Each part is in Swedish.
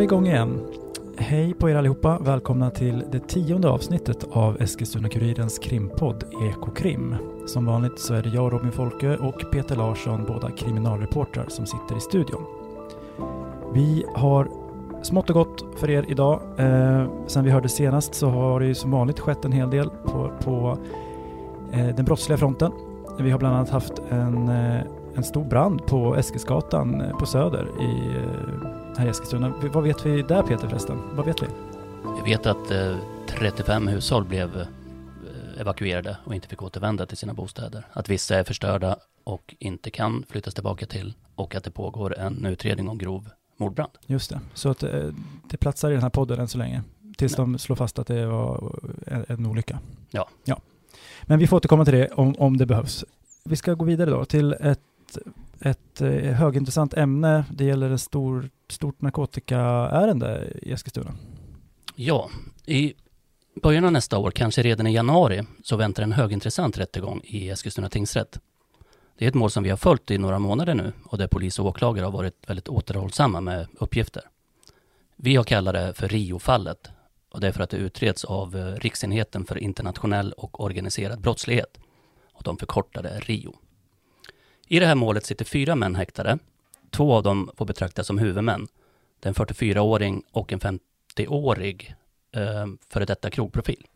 Då vi igång igen. Hej på er allihopa. Välkomna till det tionde avsnittet av Eskilstuna-Kurirens krimpodd Ekokrim. Som vanligt så är det jag, Robin Folke och Peter Larsson, båda kriminalreportrar som sitter i studion. Vi har smått och gott för er idag. Eh, sen vi hörde senast så har det ju som vanligt skett en hel del på, på eh, den brottsliga fronten. Vi har bland annat haft en, eh, en stor brand på Eskilsgatan eh, på Söder i, eh, här i Eskilstuna. Vad vet vi där Peter förresten? Vad vet vi? Vi vet att eh, 35 hushåll blev eh, evakuerade och inte fick återvända till sina bostäder. Att vissa är förstörda och inte kan flyttas tillbaka till och att det pågår en utredning om grov mordbrand. Just det. Så att eh, det platsar i den här podden än så länge. Tills Ja. de slår fast att det var en, en olycka. Ja. ja. Men vi får återkomma till det om, om det behövs. Vi ska gå vidare då till ett, ett eh, högintressant ämne. Det gäller ett stor, stort narkotikaärende i Eskilstuna. Ja, i början av nästa år, kanske redan i januari, så väntar en högintressant rättegång i Eskilstuna tingsrätt. Det är ett mål som vi har följt i några månader nu och där polis och åklagare har varit väldigt återhållsamma med uppgifter. Vi har kallat det för Rio-fallet och det är för att det utreds av eh, Riksenheten för internationell och organiserad brottslighet och de förkortade RIO. I det här målet sitter fyra män häktade. Två av dem får betraktas som huvudmän. Det är en 44-åring och en 50-årig eh, före detta krogprofil.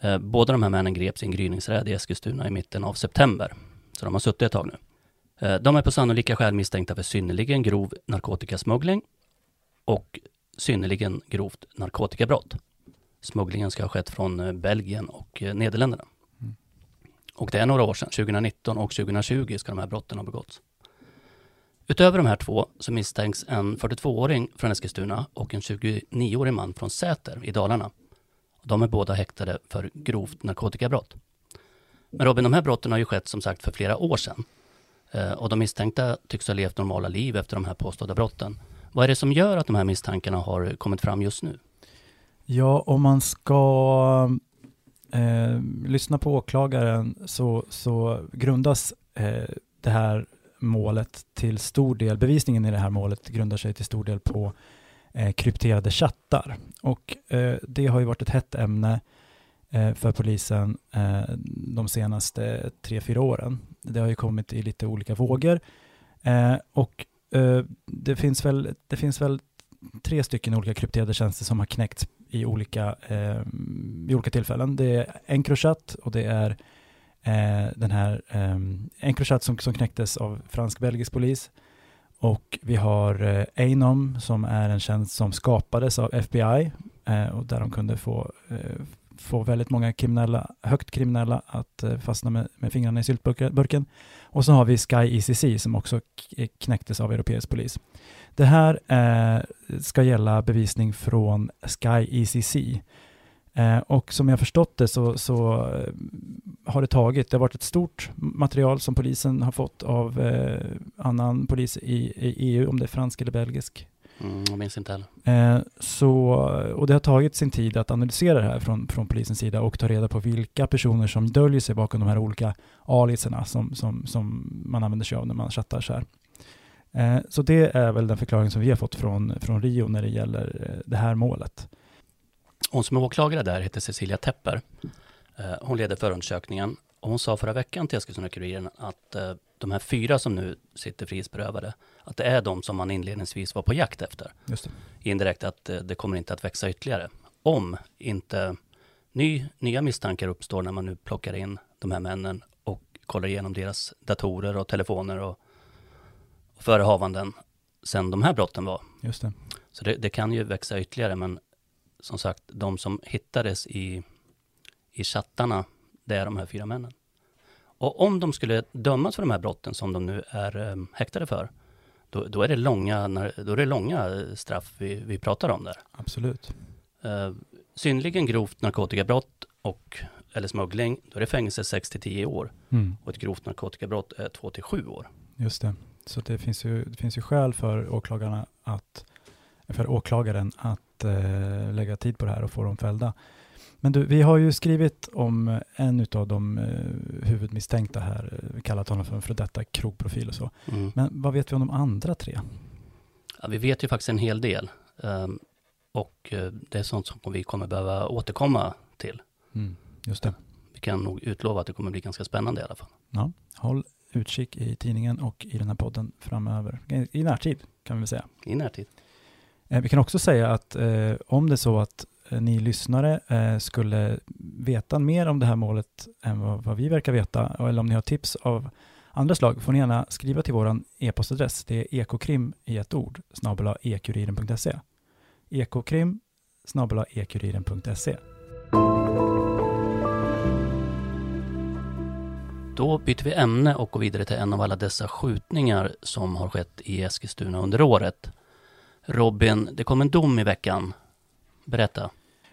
Eh, båda de här männen greps i en gryningsräd i Eskilstuna i mitten av september. Så de har suttit ett tag nu. Eh, de är på sannolika skäl misstänkta för synnerligen grov narkotikasmuggling och synnerligen grovt narkotikabrott. Smugglingen ska ha skett från eh, Belgien och eh, Nederländerna. Och det är några år sedan, 2019 och 2020 ska de här brotten ha begåtts. Utöver de här två så misstänks en 42-åring från Eskilstuna och en 29-årig man från Säter i Dalarna. De är båda häktade för grovt narkotikabrott. Men Robin, de här brotten har ju skett som sagt för flera år sedan. Eh, och de misstänkta tycks ha levt normala liv efter de här påstådda brotten. Vad är det som gör att de här misstankarna har kommit fram just nu? Ja, om man ska eh, lyssna på åklagaren så, så grundas eh, det här målet till stor del, bevisningen i det här målet grundar sig till stor del på eh, krypterade chattar. Och eh, det har ju varit ett hett ämne eh, för polisen eh, de senaste tre, fyra åren. Det har ju kommit i lite olika vågor. Eh, och eh, det, finns väl, det finns väl tre stycken olika krypterade tjänster som har knäckts i olika, eh, i olika tillfällen. Det är Encrochat och det är eh, den här eh, Encrochat som, som knäcktes av fransk-belgisk polis. Och vi har eh, Anom som är en tjänst som skapades av FBI eh, och där de kunde få, eh, få väldigt många kriminella, högt kriminella att eh, fastna med, med fingrarna i syltburken. Och så har vi Sky ECC som också eh, knäcktes av europeisk polis. Det här eh, ska gälla bevisning från Sky ECC. Eh, och som jag förstått det så, så eh, har det tagit, det har varit ett stort material som polisen har fått av eh, annan polis i, i EU, om det är fransk eller belgisk. Mm, jag minns inte heller. Eh, så, och det har tagit sin tid att analysera det här från, från polisens sida och ta reda på vilka personer som döljer sig bakom de här olika aliaserna som, som, som man använder sig av när man chattar så här. Eh, så det är väl den förklaring som vi har fått från, från Rio när det gäller eh, det här målet. Hon som är åklagare där heter Cecilia Tepper. Eh, Hon leder förundersökningen och hon sa förra veckan till Eskilstuna-Kuriren att eh, de här fyra som nu sitter frihetsberövade, att det är de som man inledningsvis var på jakt efter. Just det. Indirekt att eh, det kommer inte att växa ytterligare. Om inte ny, nya misstankar uppstår när man nu plockar in de här männen och kollar igenom deras datorer och telefoner och, och förehavanden sen de här brotten var. Just det. Så det, det kan ju växa ytterligare, men som sagt, de som hittades i, i chattarna, det är de här fyra männen. Och om de skulle dömas för de här brotten som de nu är eh, häktade för, då, då, är det långa, då är det långa eh, straff vi, vi pratar om där. Absolut. Eh, synnerligen grovt narkotikabrott och eller smuggling, då är det fängelse 6 till 10 år. Mm. Och ett grovt narkotikabrott är 2 till 7 år. Just det. Så det finns ju, det finns ju skäl för åklagarna att, för åklagaren att eh, lägga tid på det här och få dem fällda. Men du, vi har ju skrivit om en av de eh, huvudmisstänkta här, eh, kallat honom för en för detta krogprofil och så. Mm. Men vad vet vi om de andra tre? Ja, vi vet ju faktiskt en hel del. Um, och uh, det är sånt som vi kommer behöva återkomma till. Mm, just det. Vi kan nog utlova att det kommer bli ganska spännande i alla fall. Ja, håll utkik i tidningen och i den här podden framöver. I närtid kan vi väl säga. I närtid. Eh, vi kan också säga att eh, om det är så att eh, Eh, ni lyssnare eh, skulle veta mer om det här målet än vad, vad, vi verkar veta, eller om ni har tips av andra slag, får ni gärna skriva till vår e-postadress. Det är ekokrim i ett ord, snabel ekuriren.se. Ekokrim snabel ekuriren.se. Då byter vi ämne och går vidare till en av alla dessa skjutningar som har skett i Eskilstuna under året. Robin, det kom en dom i veckan. Berätta.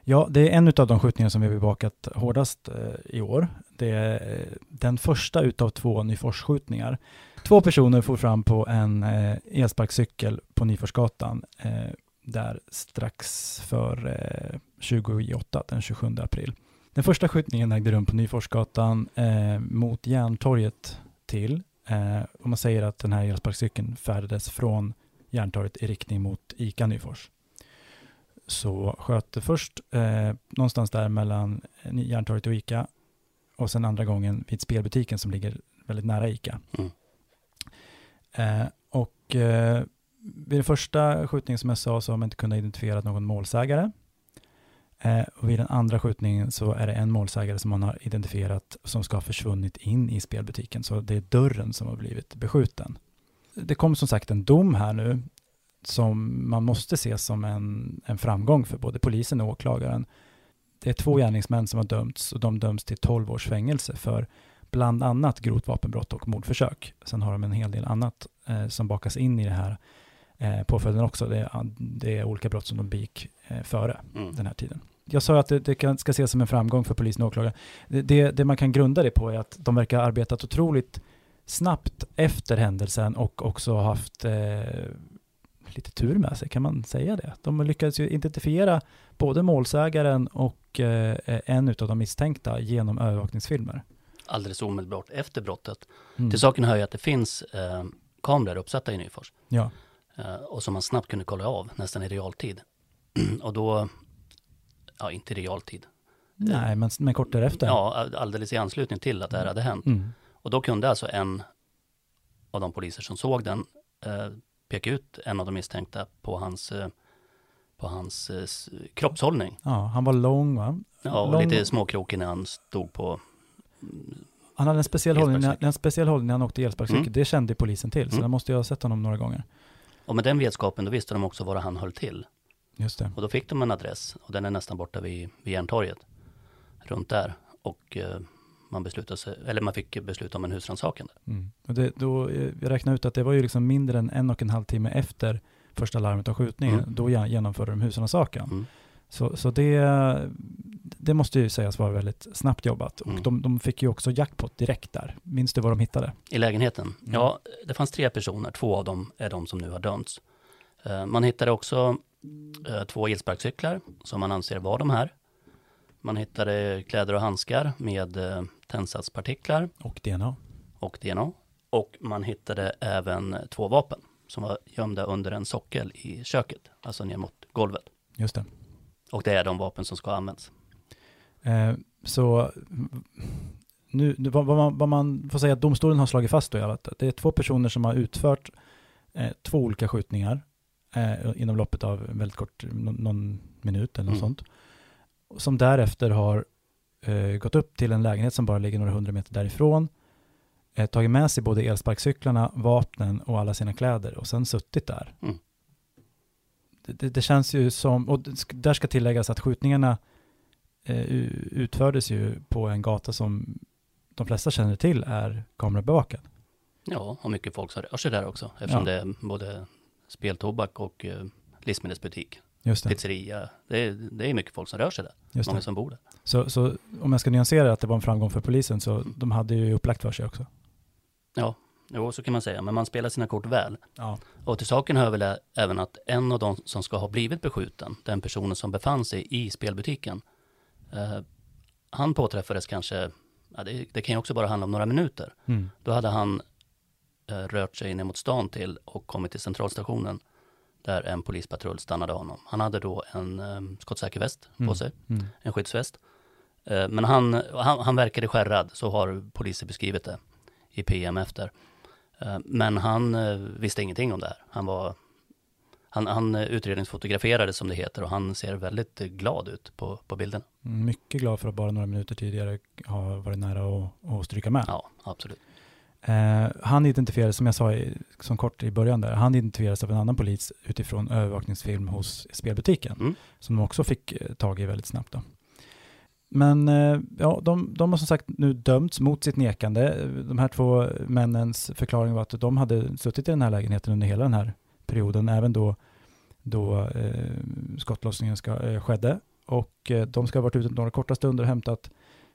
Ja, det är en av de skjutningar som vi har bevakat hårdast eh, i år. Det är eh, den första utav två Nyforsskjutningar. Två personer for fram på en eh, elsparkcykel på Nyforsgatan där strax för 28, den 27 april. Den första skjutningen ägde rum på Nyforsgatan mot Järntorget till. Om och man säger att den här elsparkcykeln färdades från Järntorget i riktning mot ICA Nyfors. Så sköt det först eh, någonstans där mellan Järntorget och ICA och sen andra gången vid spelbutiken som ligger väldigt nära ICA. Mm. Eh, och eh, vid den första skjutningen som jag sa så har man inte kunnat identifiera någon målsägare. Eh, och vid den andra skjutningen så är det en målsägare som man har identifierat som ska ha försvunnit in i spelbutiken. Så det är dörren som har blivit beskjuten. Det kom som sagt en dom här nu som man måste se som en, en framgång för både polisen och åklagaren. Det är två gärningsmän som har dömts och de döms till 12 års fängelse för bland annat grovt vapenbrott och mordförsök. Sen har de en hel del annat eh, som bakas in i det här eh, påföljden också. Det är, det är olika brott som de begick eh, före mm. den här tiden. Jag sa att det, det kan, ska ses som en framgång för polisen och åklagaren. Det, det, man kan grunda det på är att de verkar ha arbetat otroligt snabbt efter händelsen och också haft eh, lite tur med sig, kan man säga det? De lyckades ju identifiera både målsägaren och eh, en av de misstänkta genom övervakningsfilmer. Alldeles omedelbart efter brottet. Mm. Till saken hör ju att det finns eh, kameror uppsatta i Nyfors. Ja. Eh, och som man snabbt kunde kolla av, nästan i realtid. och då, ja inte i realtid. Nej, men, men kort därefter. Ja, alldeles i anslutning till att det här hade hänt. Mm. Och då kunde alltså en av de poliser som såg den eh, peka ut en av de misstänkta på hans, eh, på hans eh, kroppshållning. Ja, han var lång va? Ja, och lång... lite småkrokig när han stod på han hade en speciell, hållning, en speciell hållning när han åkte elsparkcykel. Mm. Det kände polisen till, så mm. där måste jag ha sett honom några gånger. Och med den vetskapen, då visste de också var han höll till. Just det. Och då fick de en adress, och den är nästan borta vid, vid Järntorget. Runt där. Och eh, man beslutade sig, eller man fick besluta om en husrannsakan. Mm. Då, eh, jag räknade ut att det var ju liksom mindre än en och en halv timme efter första larmet av skjutningen. Mm. Då genomförde de husrannsakan. Mm. Så, så det, det måste ju sägas vara väldigt snabbt jobbat. Och mm. de, de, fick ju också jackpot direkt där. Minns du vad de hittade? I lägenheten? Mm. Ja, det fanns tre personer. Två av dem är de som nu har dömts. Eh, man hittade också eh, två elsparkcyklar som man anser var de här. Man hittade kläder och handskar med eh, tändsatspartiklar. Och DNA. Och DNA. Och man hittade även två vapen som var gömda under en sockel i köket, alltså ner mot golvet. Just det. Och det är de vapen som ska användas. Eh, så nu, vad, vad, man, vad, man, får säga att domstolen har slagit fast då är att det är två personer som har utfört eh, två olika skjutningar eh, inom loppet av väldigt kort, någon, någon minut eller något mm. sånt. Som därefter har eh, gått upp till en lägenhet som bara ligger några hundra meter därifrån, eh, tagit med sig både elsparkcyklarna, vapnen och alla sina kläder och sen suttit där. Mm. Det, det, det, känns ju som, och där ska tilläggas att skjutningarna eh, utfördes ju på en gata som de flesta känner till är kamerabevakad. Ja, och mycket folk som rör sig där också, eftersom ja. det är både speltobak och eh, livsmedelsbutik. Just det. Pizzeria. Det är, det är mycket folk som rör sig där. Just Många det. som bor där. Så, så om jag ska nyansera att det var en framgång för polisen, så mm. de hade ju upplagt för sig också. Ja, jo så kan man säga. Men man spelar sina kort väl. Ja. Och till saken hör väl även att en av de som ska ha blivit beskjuten, den personen som befann sig i spelbutiken, eh, han påträffades kanske, ja, det, det, kan ju också bara handla om några minuter. Mm. Då hade han eh, rört sig ner mot stan till och kommit till centralstationen där en polispatrull stannade honom. Han hade då en eh, skottsäker väst på Mm. sig, Mm. en skyddsväst. Eh, men han, han, han verkade skärrad, så har polisen beskrivit det i PM efter. Eh, men han eh, visste ingenting om det här. Han var han, han utredningsfotograferades som det heter och han ser väldigt glad ut på, på bilden. Mycket glad för att bara några minuter tidigare ha varit nära att stryka med. Ja, absolut. Eh, han identifierades, som jag sa i, som kort i början där, han identifierades av en annan polis utifrån övervakningsfilm hos spelbutiken, Mm. som de också fick eh, tag i väldigt snabbt. Då. Men eh, ja, de, de har som sagt nu dömts mot sitt nekande. De här två männens förklaring var att de hade suttit i den här lägenheten under hela den här perioden, även då, då eh, skottlossningen ska, eh, skedde. Och eh, de ska ha varit ute några korta stunder och hämtat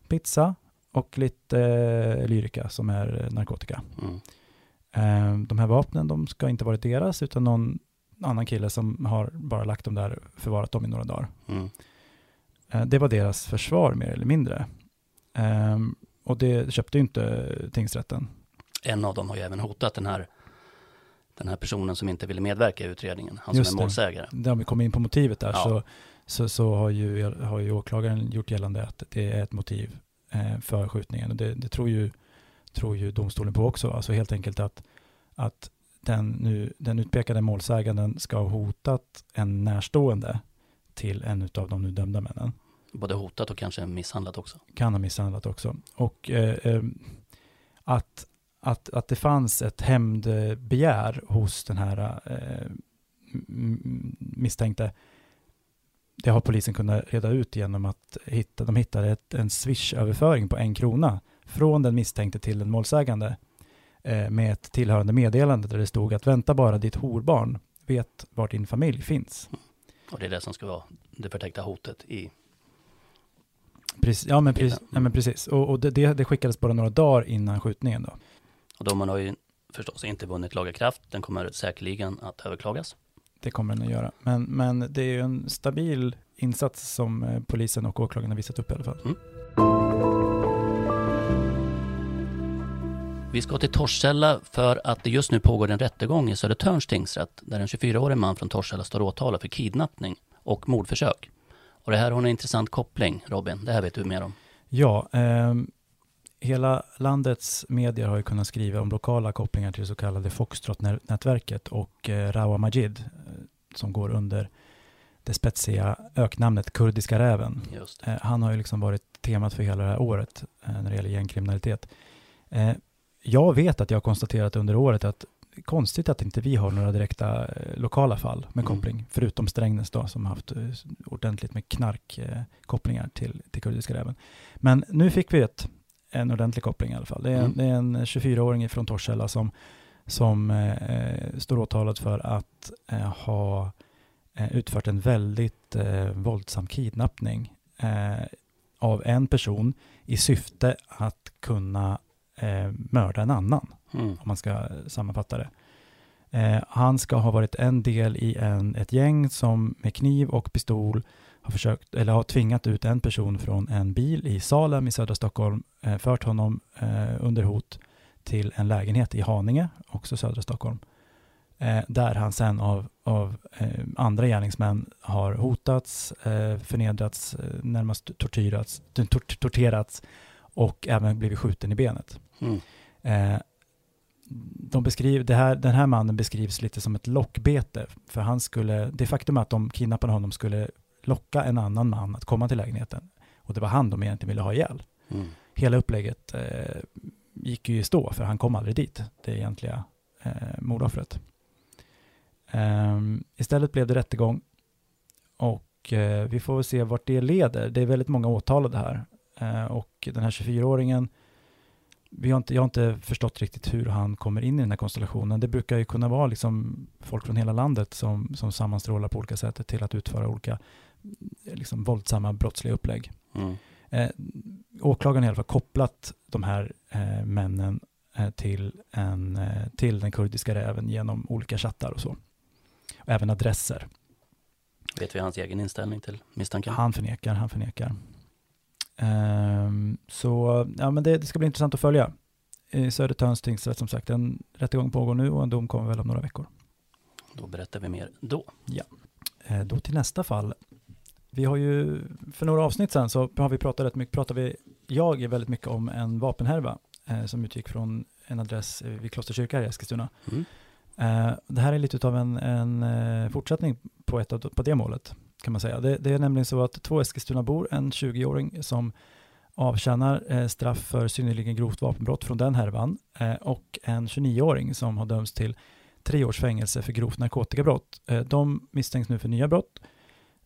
pizza och lite eh, lyrika som är eh, narkotika. Mm. Eh, de här vapnen, de ska inte varit deras, utan någon annan kille som har bara lagt dem där, förvarat dem i några dagar. Mm. Eh, det var deras försvar mer eller mindre. Eh, och det köpte ju inte tingsrätten. En av dem har ju även hotat den här, den här personen som inte ville medverka i utredningen, han Just som det. är målsägare. Där om vi kommer in på motivet där Ja. så, så, så har, ju, har ju åklagaren gjort gällande att det är ett motiv för skjutningen. Och det, det tror, ju, tror ju domstolen på också. Alltså helt enkelt att, att den, nu, den utpekade målsäganden ska ha hotat en närstående till en av de nu dömda männen. Både hotat och kanske misshandlat också. Kan ha misshandlat också. Och eh, eh, att, att, att det fanns ett hämndbegär hos den här eh, misstänkte, det har polisen kunnat reda ut genom att hitta, de hittade ett, en swish-överföring på en krona från den misstänkte till den målsägande eh, med ett tillhörande meddelande där det stod att vänta bara ditt horbarn vet var din familj finns. Och det är det som ska vara det förtäckta hotet i... Precis, ja, men precis, Mm. ja, men precis. Och, och det, det, det skickades bara några dagar innan skjutningen då. Och domen har ju förstås inte vunnit laga kraft. Den kommer säkerligen att överklagas. Det kommer den att göra. Men, men det är ju en stabil insats som eh, polisen och åklagaren har visat upp i alla fall. Vi ska till Torshälla för att det just nu pågår en rättegång i Södertörns tingsrätt där en 24-årig man från Torshälla står åtalad för kidnappning och mordförsök. Och det här har en intressant koppling, Robin. Det här vet du mer om. Ja, ehm, hela landets medier har ju kunnat skriva om lokala kopplingar till det så kallade Foxtrot-nätverket och eh, Rawa Majid eh, som går under det spetsiga öknamnet Kurdiska räven. Eh, han har ju liksom varit temat för hela det här året eh, när det gäller gängkriminalitet. Eh, jag vet att jag har konstaterat under året att konstigt att inte vi har några direkta lokala fall med Mm. koppling, förutom Strängnäs då, som har haft ordentligt med knarkkopplingar kopplingar till, till kurdiska räven. Men nu fick vi ett, en ordentlig koppling i alla fall. Det är en, Mm. det är en 24-åring från Torshälla som, som eh, står åtalad för att eh, ha eh, utfört en väldigt eh, våldsam kidnappning eh, av en person i syfte att kunna eh, mörda en annan, Mm. om man ska sammanfatta det. Eh, han ska ha varit en del i en, ett gäng som med kniv och pistol har försökt, eller har tvingat ut en person från en bil i Salem i södra Stockholm, eh, fört honom eh, under hot till en lägenhet i Haninge, också södra Stockholm, eh, där han sen av, av eh, andra gärningsmän har hotats, eh, förnedrats, eh, närmast tortyrats, tor torterats och även blivit skjuten i benet. Mm. De beskriver, det här, den här mannen beskrivs lite som ett lockbete, för han skulle, det faktum att de kidnappade honom skulle locka en annan man att komma till lägenheten, och det var han de egentligen ville ha ihjäl. Mm. Hela upplägget eh, gick ju i stå, för han kom aldrig dit, det egentliga eh, mordoffret. Ehm, istället blev det rättegång, och eh, vi får väl se vart det leder. Det är väldigt många åtalade här, eh, och den här 24-åringen vi har inte, jag har inte förstått riktigt hur han kommer in i den här konstellationen. Det brukar ju kunna vara liksom folk från hela landet som, som sammanstrålar på olika sätt till att utföra olika liksom våldsamma brottsliga upplägg. Mm. Eh, åklagaren har i alla fall kopplat de här eh, männen eh, till, en, eh, till den kurdiska räven genom olika chattar och så. Och även adresser. Vet vi hans egen inställning till misstanken? Han förnekar, han förnekar. Ehm, så ja, men det, det ska bli intressant att följa. I Södertörns tingsrätt som sagt, en rättegång pågår nu och en dom kommer väl om några veckor. Då berättar vi mer då. Eh, Då till nästa fall. Vi har ju, för några avsnitt sedan så har vi pratat rätt mycket, pratar vi, jag är väldigt mycket om en vapenhärva eh, som utgick från en adress vid Klosterkyrka i Eskilstuna. Mm. Eh, det här är lite av en, en eh, fortsättning på, ett av, på det målet kan man säga. Det, det är nämligen så att två Eskilstunabor, en 20-åring som avtjänar eh, straff för synnerligen grovt vapenbrott från den härvan eh, och en 29-åring som har dömts till tre års fängelse för grovt narkotikabrott. Eh, de misstänks nu för nya brott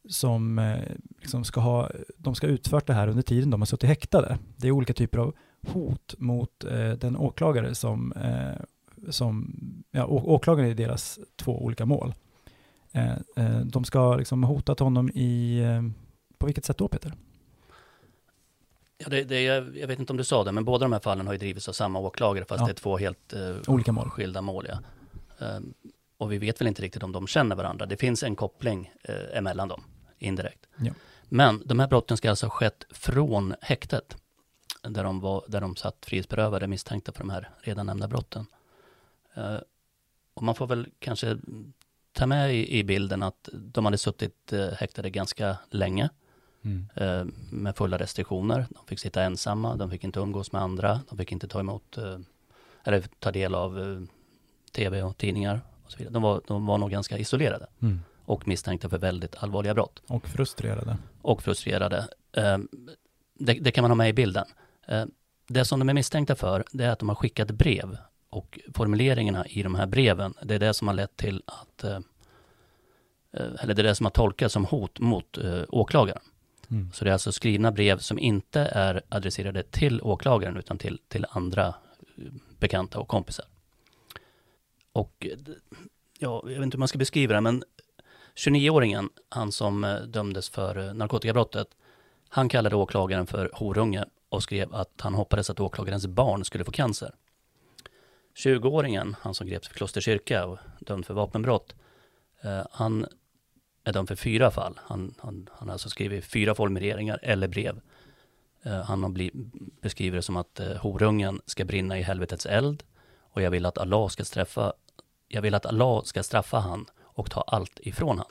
som eh, liksom ska ha, de ska ha utfört det här under tiden de har suttit häktade. Det är olika typer av hot mot eh, den åklagare som, eh, som ja, å- åklagaren i deras två olika mål. Eh, eh, de ska liksom ha hotat honom i, eh, på vilket sätt då Peter? Ja, det, det, jag, vet inte om du sa det, men båda de här fallen har ju drivits av samma åklagare, fast Ja. det är två helt Olika mål. skilda mål. Ja. Ehm, och vi vet väl inte riktigt om de känner varandra. Det finns en koppling emellan dem, indirekt. Ja. Men de här brotten ska alltså ha skett från häktet, där de, var, där de satt frihetsberövade misstänkta för de här redan nämnda brotten. Eh, och man får väl kanske ta med i, i bilden att de hade suttit eh, häktade ganska länge eh, med fulla restriktioner. De fick sitta ensamma, de fick inte umgås med andra, de fick inte ta emot eh, eller ta del av tv och tidningar och så vidare. De var, de var nog ganska isolerade Mm. Och misstänkta för väldigt allvarliga brott Och frustrerade. och frustrerade. Eh, det, det kan man ha med i bilden. Eh, det som de är misstänkta för, det är att de har skickat brev och formuleringarna i de här breven, det är det som har lett till att, eh, eh, eller det är det som har tolkats som hot mot eh, åklagaren. Mm. Så det är alltså skrivna brev som inte är adresserade till åklagaren utan till, till andra eh, bekanta och kompisar. Och ja, jag vet inte hur man ska beskriva det, men 29-åringen, han som eh, dömdes för eh, narkotikabrottet, han kallade åklagaren för horunge och skrev att han hoppades att åklagarens barn skulle få cancer. 20-åringen, han som greps för Klosterkyrka och dömd för vapenbrott, eh, han är dömd för fyra fall. Han, han, han har alltså skrivit fyra formuleringar eller brev. Han har bli, beskriver det som att horungen ska brinna i helvetets eld och jag vill att Allah ska straffa, jag vill att Allah ska straffa han och ta allt ifrån han.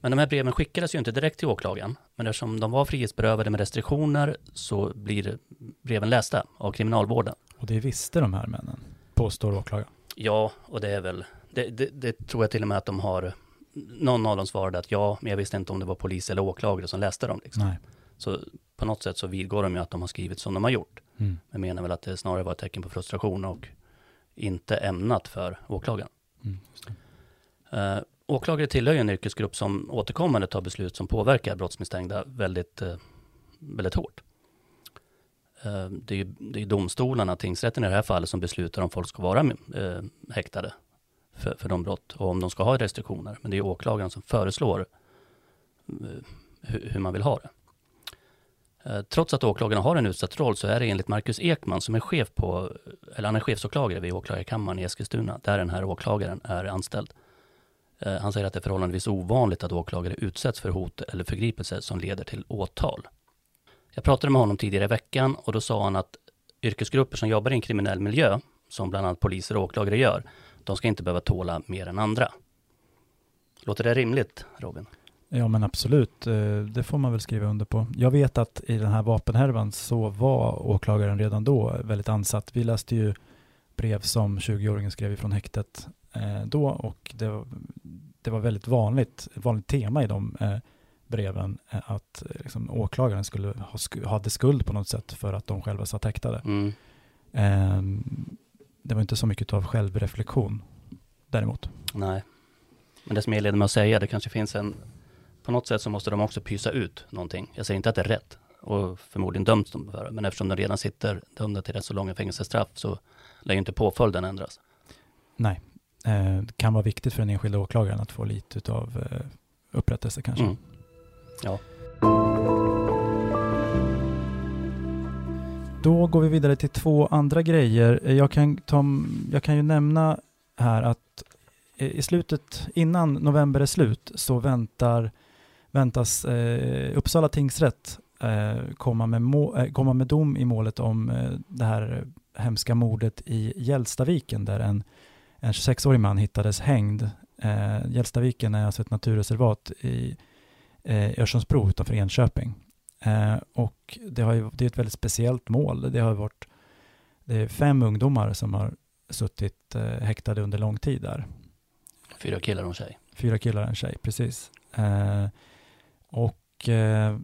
Men de här breven skickades ju inte direkt till åklagaren, men eftersom de var frihetsberövade med restriktioner så blir breven lästa av kriminalvården. Och det visste de här männen, påstår åklagaren. Ja, och det är väl, det, det, det tror jag till och med att de har, någon av dem svarade att ja, men jag visste inte om det var polis eller åklagare som läste dem. Liksom. Nej. Så på något sätt så vidgår de ju att de har skrivit som de har gjort. Mm. Men menar väl att det snarare var ett tecken på frustration och inte ämnat för åklagaren. Mm. Eh, åklagare tillhör ju en yrkesgrupp som återkommande tar beslut som påverkar brottsmisstänkta väldigt, eh, väldigt hårt. Eh, det är ju det är domstolarna, tingsrätten i det här fallet, som beslutar om folk ska vara eh, häktade för, för de brott och om de ska ha restriktioner. Men det är åklagaren som föreslår eh, hur, hur man vill ha det. Eh, trots att åklagarna har en utsatt roll så är det enligt Marcus Ekman som är chef på, eller han är chefsåklagare vid åklagarkammaren i Eskilstuna, där den här åklagaren är anställd. Eh, han säger att det är förhållandevis ovanligt att åklagare utsätts för hot eller förgripelse som leder till åtal. Jag pratade med honom tidigare i veckan och då sa han att yrkesgrupper som jobbar i en kriminell miljö, som bland annat poliser och åklagare gör, de ska inte behöva tåla mer än andra. Låter det rimligt, Robin? Ja men absolut, eh, det får man väl skriva under på. Jag vet att i den här vapenhärvan så var åklagaren redan då väldigt ansatt. Vi läste ju brev som 20-åringen skrev ifrån häktet då och det var, det var väldigt vanligt, vanligt tema i de eh, breven eh, att eh, liksom, åklagaren skulle ha, sku, hade skuld på något sätt för att de själva satt häktade. Mm. Ehm, det var inte så mycket av självreflektion däremot. Nej. Men det som jag inledde med att säga, det kanske finns en... På något sätt så måste de också pysa ut någonting. Jag säger inte att det är rätt och förmodligen döms de för det, men eftersom de redan sitter dömda till rätt så långa fängelsestraff så lär ju inte påföljden ändras. Nej, eh, det kan vara viktigt för den enskilda åklagaren att få lite av eh, upprättelse kanske. Mm. Ja. Då går vi vidare till två andra grejer. Eh, Jag kan, ta, jag kan ju nämna här att eh, i slutet, innan november är slut, så väntar, väntas eh, Uppsala tingsrätt eh, komma, med må, eh, komma med dom i målet om eh, det här hemska mordet i Gällstaviken där en, En 26-årig man hittades hängd. Eh, Gällstaviken är alltså ett naturreservat i eh, Örsundsbro utanför Enköping. Eh, och det, har ju, det är ett väldigt speciellt mål. Det har varit det är fem ungdomar som har suttit eh, häktade under lång tid där. Fyra killar och en tjej. Fyra killar och en tjej, precis. Eh, och eh,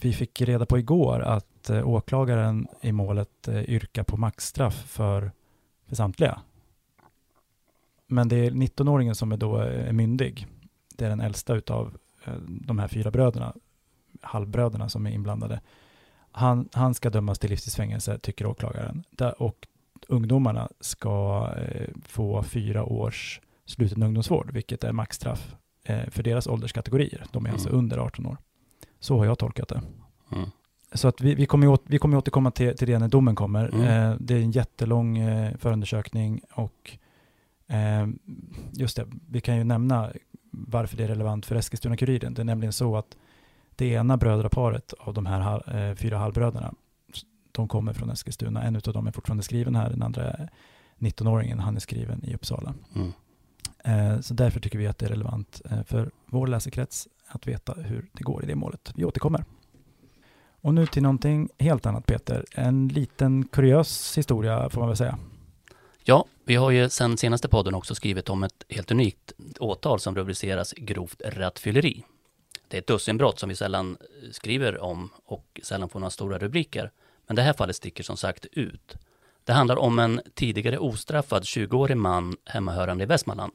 vi fick reda på igår att eh, åklagaren i målet eh, yrkar på maxstraff för, för samtliga. Men det är 19-åringen som är då eh, är myndig. Det är den äldsta utav eh, de här fyra bröderna, halvbröderna som är inblandade. Han, han ska dömas till livstidsfängelse, tycker åklagaren. Och ungdomarna ska eh, få fyra års sluten ungdomsvård, vilket är maxstraff för deras ålderskategorier. De är alltså Mm. under 18 år. Så har jag tolkat det. Mm. Så att vi, vi, kommer, åt, vi kommer återkomma till, till det när domen kommer. Mm. Eh, det är en jättelång eh, förundersökning och just det, vi kan ju nämna varför det är relevant för Eskilstuna-Kuriren. Det är nämligen så att det ena brödraparet av de här eh, fyra halvbröderna, de kommer från Eskilstuna. En av dem är fortfarande skriven här, den andra är 19-åringen, han är skriven i Uppsala. Mm. Eh, så därför tycker vi att det är relevant eh, för vår läsekrets att veta hur det går i det målet. Vi återkommer. Och nu till någonting helt annat Peter. En liten kuriös historia får man väl säga. Ja, vi har ju sen senaste podden också skrivit om ett helt unikt åtal som rubriceras grovt rattfylleri. Det är ett dussinbrott som vi sällan eh, skriver om och sällan får några stora rubriker. Men det här fallet sticker som sagt ut. Det handlar om en tidigare ostraffad 20-årig man hemmahörande i Västmanland.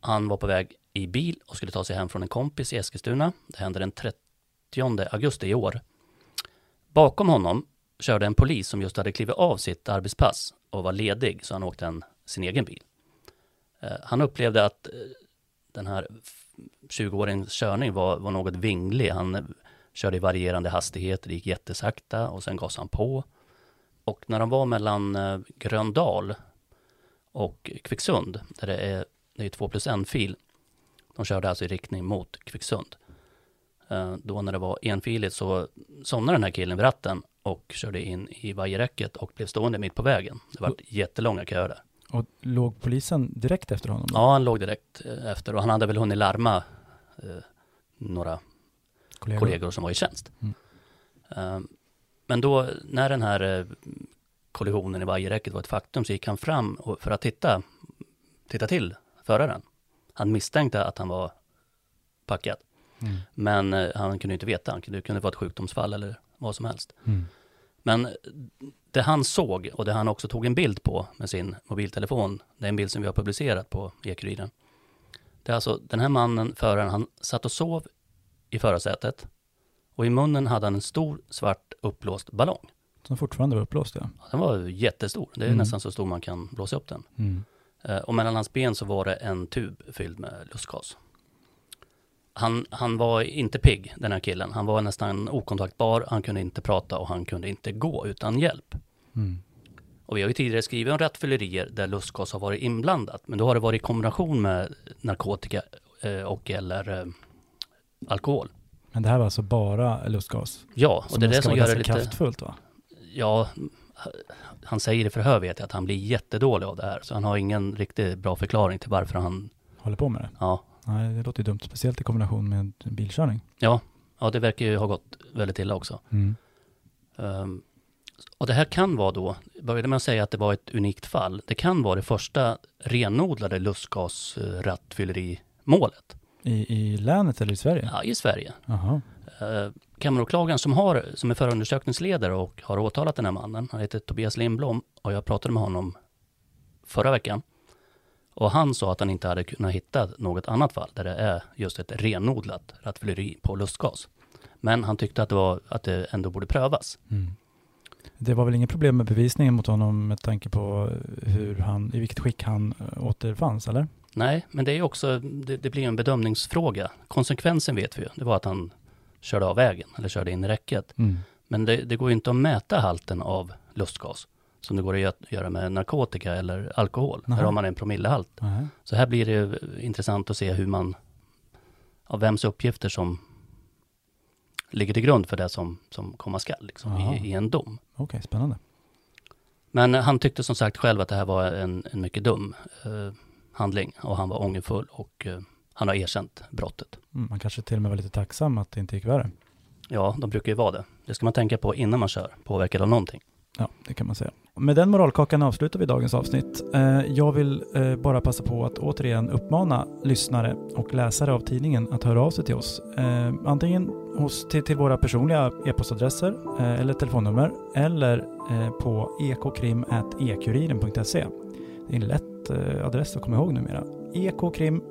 Han var på väg i bil och skulle ta sig hem från en kompis i Eskilstuna. Det hände den 30 augusti i år. Bakom honom körde en polis som just hade klivit av sitt arbetspass och var ledig så han åkte en, sin egen bil. Eh, han upplevde att eh, den här 20-åringens körning var, var något vinglig. Han eh, körde i varierande hastigheter, det gick jättesakta och sen gasade han på. Och när de var mellan eh, Gröndal och Kvicksund, där det är, det är två plus en fil, de körde alltså i riktning mot Kvicksund. Eh, Då när det var enfiligt så somnade den här killen vid ratten och körde in i vajerräcket och blev stående mitt på vägen. Det var jättelånga köer där. Och låg polisen direkt efter honom? då? Ja, han låg direkt eh, efter och han hade väl hunnit larma eh, några kollegor. kollegor som var i tjänst. Mm. Eh, Men då när den här eh, kollisionen i vajerräcket var ett faktum så gick han fram och- för att titta, titta till föraren. Han misstänkte att han var packad, Mm. men eh, han kunde inte veta. Det kunde vara ett sjukdomsfall eller vad som helst. Mm. Men det han såg och det han också tog en bild på med sin mobiltelefon, det är en bild som vi har publicerat på E-Kuriren. Det är alltså den här mannen, föraren, han satt och sov i förarsätet och i munnen hade han en stor svart uppblåst ballong. Som fortfarande var uppblåst ja. Den var jättestor, det är Mm. nästan så stor man kan blåsa upp den. Mm. Eh, Och mellan hans ben så var det en tub fylld med lustgas. Han, han var inte pigg, den här killen. Han var nästan okontaktbar, han kunde inte prata och han kunde inte gå utan hjälp. Mm. Och vi har ju tidigare skrivit om rattfyllerier där lustgas har varit inblandat, men då har det varit i kombination med narkotika eh, och eller eh, alkohol. Men det här var alltså bara lustgas? Ja, och det är det som gör det lite... kraftfullt va? Ja, han säger i förhör vet jag att han blir jättedålig av det här, så han har ingen riktigt bra förklaring till varför han, Håller på med det? ja, Nej, det låter ju dumt. Speciellt i kombination med bilkörning. ja, ja det verkar ju ha gått väldigt illa också. Mm. Um, och det här kan vara då, började att säga att det var ett unikt fall. Det kan vara det första renodlade lustgas-rattfyllerimålet I, I länet eller i Sverige? ja, i Sverige. Jaha. Uh, Kammaråklagaren som, har, som är förundersökningsledare och har åtalat den här mannen, han heter Tobias Lindblom och jag pratade med honom förra veckan. Och han sa att han inte hade kunnat hitta något annat fall där det är just ett renodlat rattfylleri på lustgas. Men han tyckte att det, var, att det ändå borde prövas. Mm. Det var väl inget problem med bevisningen mot honom med tanke på hur han, i vilket skick han eh, återfanns, eller? Nej, men det är också, det, det blir en bedömningsfråga. Konsekvensen vet vi ju, det var att han körde av vägen eller körde in i räcket. Mm. Men det, det går ju inte att mäta halten av lustgas som det går att gö- göra med narkotika eller alkohol. Nähä. Här har man en promillehalt. Nej. Så här blir det intressant att se hur man, av vems uppgifter som ligger till grund för det som, som komma skall liksom, i, i en dom. Okej, spännande. Men han tyckte som sagt själv att det här var en, en mycket dum eh, handling och han var ångerfull och eh, han har erkänt brottet. Mm, man kanske till och med var lite tacksam att det inte gick värre. Ja, de brukar ju vara det. Det ska man tänka på innan man kör, påverkad av någonting. Ja, det kan man säga. Med den moralkakan avslutar vi dagens avsnitt. Eh, jag vill eh, bara passa på att återigen uppmana lyssnare och läsare av tidningen att höra av sig till oss. Eh, antingen hos, till, till våra personliga e-postadresser eller telefonnummer eller på ekkrim.ekuriren.se. Det är en lätt adress att komma ihåg numera. ekkrim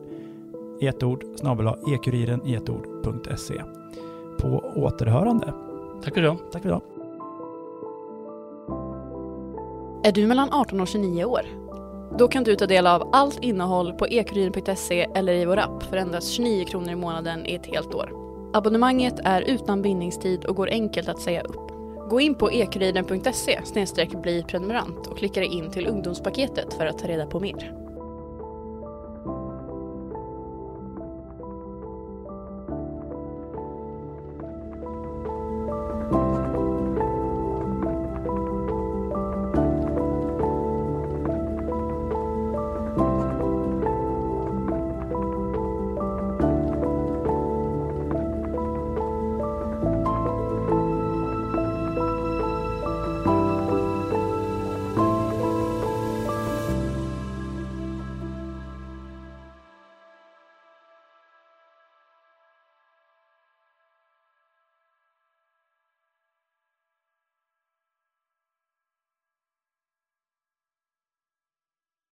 i ett ord snabel ekuriren i ett ord.se. På återhörande. Tack för idag. Tack för idag. Är du mellan 18 och 29 år? Då kan du ta del av allt innehåll på ekuriren.se eller i vår app för endast 29 kronor i månaden i ett helt år. Abonnemanget är utan bindningstid och går enkelt att säga upp. Gå in på ekuriren.se bli prenumerant och klicka dig in till ungdomspaketet för att ta reda på mer.